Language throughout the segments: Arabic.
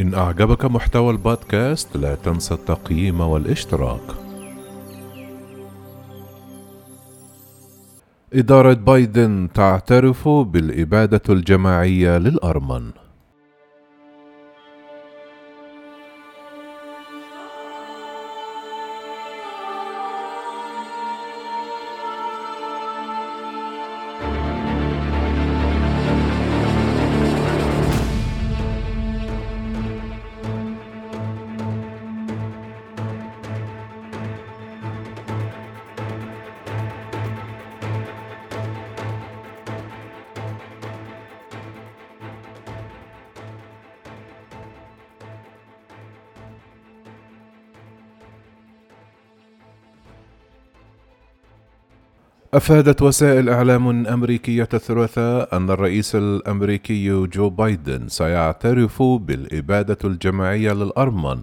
إن أعجبك محتوى البودكاست لا تنسى التقييم والاشتراك. إدارة بايدن تعترف بالإبادة الجماعية للأرمن. أفادت وسائل إعلام أمريكية الثلاثاء أن الرئيس الأمريكي جو بايدن سيعترف بالإبادة الجماعية للأرمن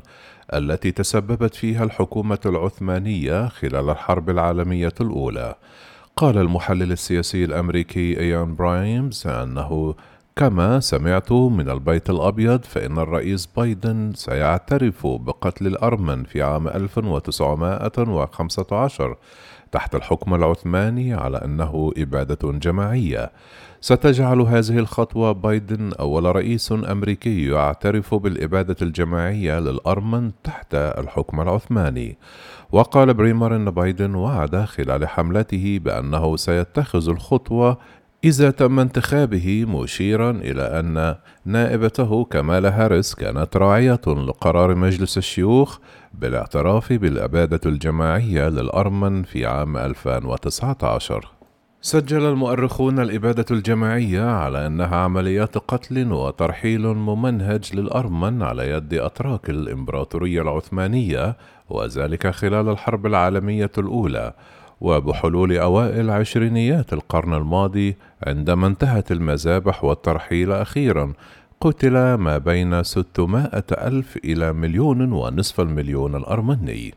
التي تسببت فيها الحكومة العثمانية خلال الحرب العالمية الأولى. قال المحلل السياسي الأمريكي إيان بريمر أنه كما سمعت من البيت الأبيض فإن الرئيس بايدن سيعترف بقتل الأرمن في عام 1915 تحت الحكم العثماني على أنه إبادة جماعية. ستجعل هذه الخطوة بايدن أول رئيس أمريكي يعترف بالإبادة الجماعية للأرمن تحت الحكم العثماني. وقال بريمر أن بايدن وعد خلال حملته بأنه سيتخذ الخطوة إذا تم انتخابه مشيرا إلى أن نائبته كمالا هاريس كانت راعية لقرار مجلس الشيوخ بالاعتراف بالإبادة الجماعية للأرمن في عام 2019 سجل المؤرخون الإبادة الجماعية على أنها عمليات قتل وترحيل ممنهج للأرمن على يد أتراك الإمبراطورية العثمانية وذلك خلال الحرب العالمية الأولى. وبحلول أوائل عشرينيات القرن الماضي عندما انتهت المذابح والترحيل أخيرا. قتل ما بين 600 ألف إلى مليون ونصف المليون الأرمني.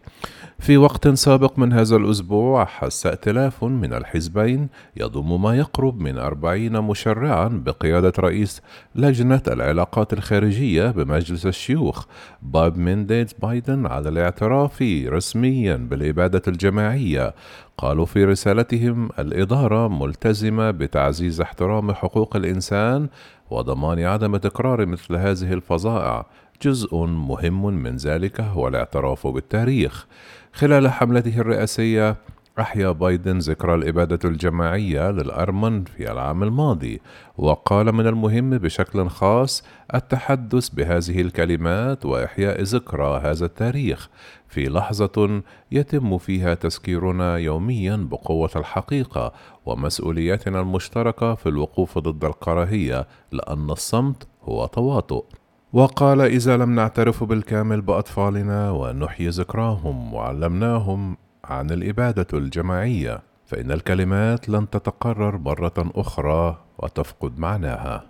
في وقت سابق من هذا الأسبوع حث ائتلاف من الحزبين يضم ما يقرب من أربعين مشرعا بقيادة رئيس لجنة العلاقات الخارجية بمجلس الشيوخ. باب مينديز بايدن على الاعتراف رسميا بالإبادة الجماعية. قالوا في رسالتهم الإدارة ملتزمة بتعزيز احترام حقوق الإنسان وضمان عدم تكرار مثل هذه الفظائع. جزء مهم من ذلك هو الاعتراف بالتاريخ. خلال حملته الرئاسية أحيا بايدن ذكرى الإبادة الجماعية للأرمن في العام الماضي، وقال من المهم بشكل خاص التحدث بهذه الكلمات وإحياء ذكرى هذا التاريخ في لحظة يتم فيها تذكيرنا يوميا بقوة الحقيقة ومسؤولياتنا المشتركة في الوقوف ضد الكراهية، لأن الصمت هو تواطؤ. وقال إذا لم نعترف بالكامل بأطفالنا ونحيي ذكراهم وعلمناهم عن الإبادة الجماعية فإن الكلمات لن تتقرر مرة أخرى وتفقد معناها.